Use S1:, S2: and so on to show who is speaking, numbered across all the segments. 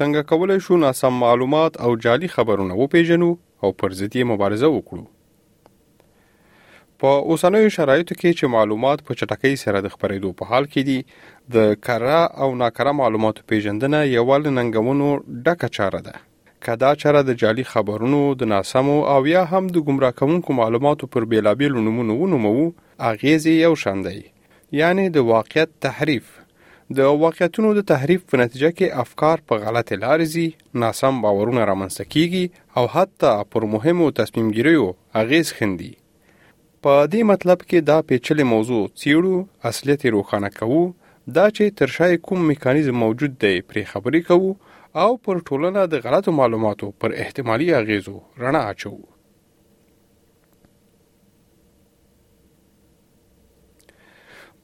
S1: څنګه کولای شو ناسم معلومات او جعلي خبرونه وپیژنو او پر ضد یې مبارزه وکړو په اوسنیو شرایطو کې چې معلومات په چټکۍ سره د خبرېدو په حال کې دي د کره او ناکره معلوماتو پیژندنه یوه له ننګونو ډکه چاره ده که دا چاره د جعلي خبرونو د ناسمو او یا هم د ګمراه کوونکو معلوماتو پر بیلابیلو نمونو ونوموو اغیزې یو شان دی یعنې د واقعیت تحریف د واقعیتونو د تحریف په نتیجه کې افکار په غلطې لارې ځي، ناسم باورونه رامنځته کیږي او حتی پر مهمو تصمیم ګیریو اغیز خندي. په دې مطلب کې دا پیچلې موضوع څیړو، اصلیت یې روښانه کوو، دا چې تر شا یې کوم میکانیزم موجود دی پرې خبرې کوو او پر ټولنه د غلطو معلوماتو پر احتمالي اغیزو رڼا اچوو.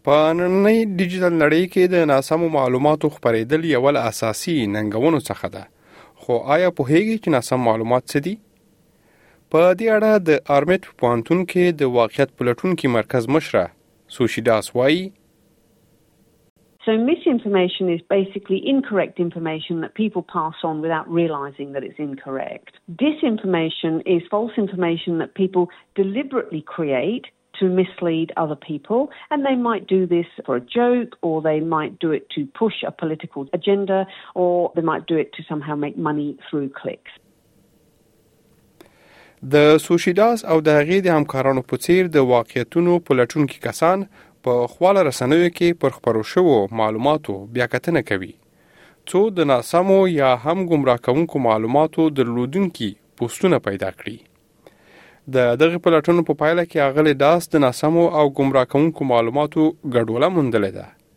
S1: په نننۍ ډیجیټل نړۍ کې د ناسمو معلوماتو خپرېدل یو له اساسي ننګونو څخه ده خو آیا پوهیږئ چې ناسم معلومات څه دي په دې اړه د آرمیت په پوهنتون کې د واقعیت پلټونکي مرکز مشره سوشیداس وایي
S2: So misinformation is basically incorrect information that people pass on without realizing that it's incorrect. Disinformation is false information that people deliberately create to mislead other people, and they might do this for a joke, or they might do it to push a political agenda, or they might do it to somehow make money through clicks.
S1: د سوشیداس او د هغې د همکارانو په څیر د واقعیتونو پلټونکي کسان په خواله رسنیو کې پر خبرو شوو معلوماتو بیا کتنه کوي څو د ناسمو یا هم گمراه کوونکو معلوماتو درلودونکي پوسټونه پیدا کړي د دغه پلټنو په پایله کې اغلې داس د ناسمو او گمراه کوونکو معلوماتو ګډوله موندلې ده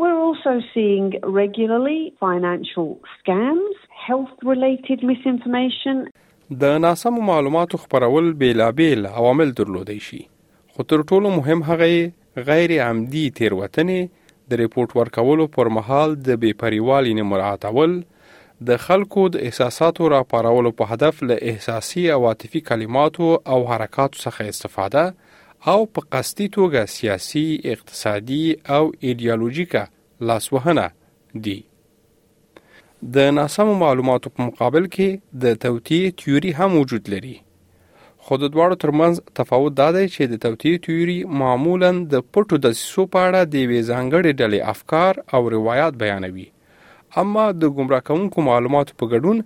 S2: We're also seeing regularly financial scams, health related misinformation.
S1: د ناسمو معلوماتو خپرول بیلابیل عوامل درلودی شي خو تر ټولو مهم هغه غیر عمدي تیروتنې د ریپورت ورکولو پر مهال د بې پریوالي نه مراعاتول د خلکو د احساساتو راپارولو په هدف له احساسي او عاطفي کلماتو او حرکاتو څخه استفاده او په قصدي توګه سیاسي، اقتصادي او ایډیالوژیکه لاسوهنه دي. د ناسمو معلوماتو په مقابل کې د توطیې تیوري هم وجود لري. خو د دواړو ترمنځ تفاوت دا دی چې د توطیې تیوري معمولا د پټو دسیسو په اړه د یوې ځانګړې ډلې افکار او روایات بیانوي. اما د ګمراه کوونکو معلوماتو په ګډون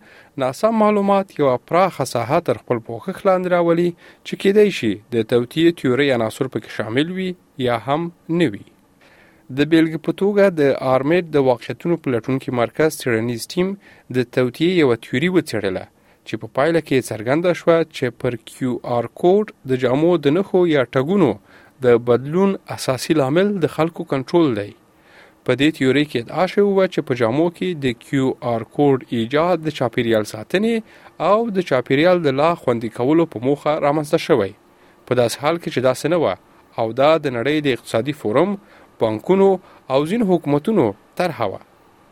S1: ناسم معلومات یو پراخه ساحه تر خپل پوښښ لاندې راولي چې کېدای شي د توطیې تیوري عناصر پکې شامل وي یا هم نه وي د بیلګې په توګه د آرمیډ د واقعیتونو پلټونکي مرکز څېړنیز ټیم د توطیې یوه تیوري وڅېړله چې په پایله کې څرګنده شوه چې پر کیو آر کوډ د جامو د نښو یا ټګونو د بدلون اساسي لامل د خلکو کنټرول دی په دې تیوري کې ادعا شوې وه چې په جامو کې د کیو آر کوډ ایجاد د چاپیریال ساتنې او د چاپیریال د لا خوندي کولو په موخه رامنځته شوی په داسې حال کې چې داسې نه وه او دا د نړۍ د اقتصادي فورم بانکونو او ځینو حکومتونو طرحه وه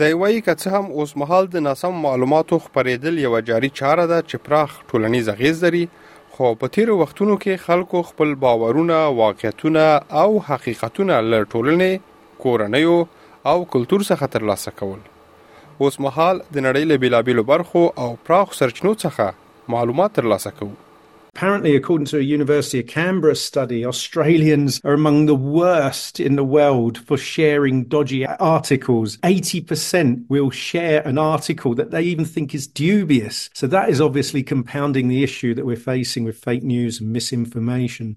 S1: دی وایي که څه هم اوسمهال د ناسم معلوماتو خپرېدل یوه جاري چاره ده چې پراخ ټولنیز اغیز لري خو په تیرو وختونو کې خلکو خپل باورونه، واقعیتونه او حقیقتونه له ټولنې، کورنیو او کلتور څخه ترلاسه کول. اوس مهال د نړۍ له بیلابیلو برخو او پراخو سرچینو څخه معلومات ترلاسه کوو
S3: Apparently, according to a University of Canberra study, Australians are among the worst in the world for sharing dodgy articles. 80% will share an article that they even think is dubious. So that is obviously compounding the issue that we're facing with fake news and misinformation.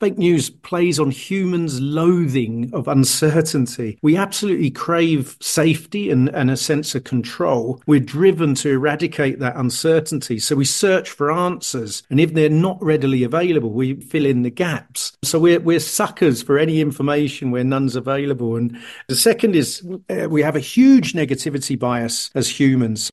S3: Fake news plays on humans' loathing of uncertainty. We absolutely crave safety and, and a sense of control. We're driven to eradicate that uncertainty. So we search for answers. And if they're not readily available, we fill in the gaps. So we're, we're suckers for any information where none's available. And the second is uh, we have a huge negativity bias as humans.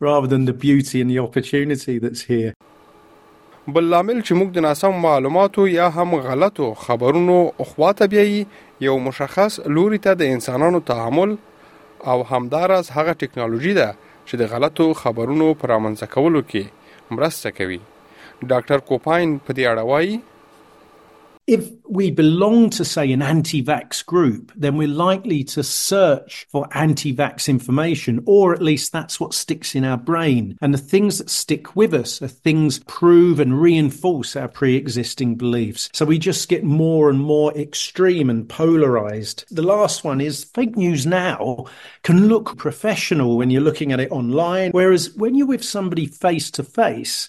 S3: rather than the beauty and the opportunity that's here.
S1: بل لامل چې موږ د ناسم معلوماتو یا هم غلطو خبرونو خواته بیایي یو مشخص لوري ته د انسانانو تعامل او همدارس هغه ټکنالوژي ده چې د غلطو خبرونو پر امنځ کولو کې مرسته کوي ډاکټر کوپاین په دې اړه وایي
S3: if we belong to, say, an anti vax group, then we're likely to search for anti vax information, or at least that's what sticks in our brain. And the things that stick with us are things prove and reinforce our pre existing beliefs. So we just get more and more extreme and polarized. The last one is fake news now can look professional when you're looking at it online, whereas when you're with somebody face to face,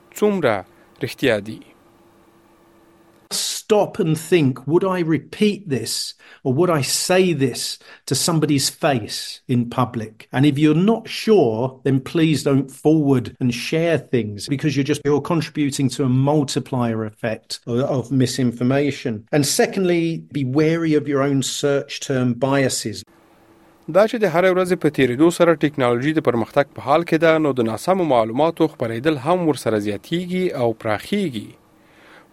S1: څومره رښتیا دي
S3: stop and think would I repeat this or would I say this to somebody's face in public? And if you're not sure, then please don't forward and share things because you're just you're contributing to a multiplier effect of, of misinformation. And secondly, be wary of your own search term biases.
S1: دا چې د هرې ورځې په تیریدو سره ټکنالوژي د پرمختګ په حال کې ده نو د ناسمو معلوماتو خبرېدل هم ورسره زیاتیږي او پراخیږي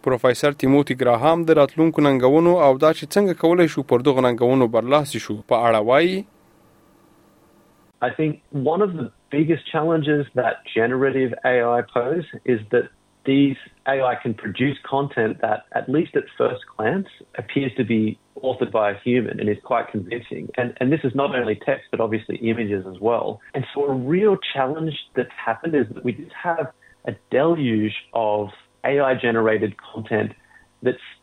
S1: پروفیسور تیموتی ګراهام د راتلونکو ننګونو او دا چې څنګه کولای شو پر دغو ننګونو برلاسي شو په اړه وایي
S4: I think one of the biggest challenges that generative AI pose is that these AI can produce content that, at least at first glance, appears to be authored by a human and is quite convincing. And, and this is not only text, but obviously images as well. And so, a real challenge that's happened is that we just have a deluge of AI generated content that's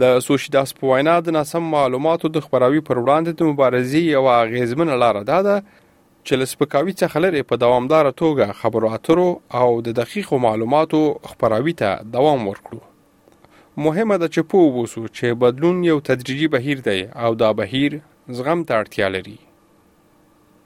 S1: د سوشیداس په وینا د ناسم معلوماتو د خبراوي پر وړاندې د مبارزې یو اغیزمنه لار ده ده چې له سپکاوي څخه لري په دوامدار توګه خبرو اترو او د دقیقو معلوماتو خبراوي ته دوام ورکړو مهمه ده چې پوه اوسو چې بدلون یو تدریجي بهیر دی او دا بهیر زغم ته اړتیا لري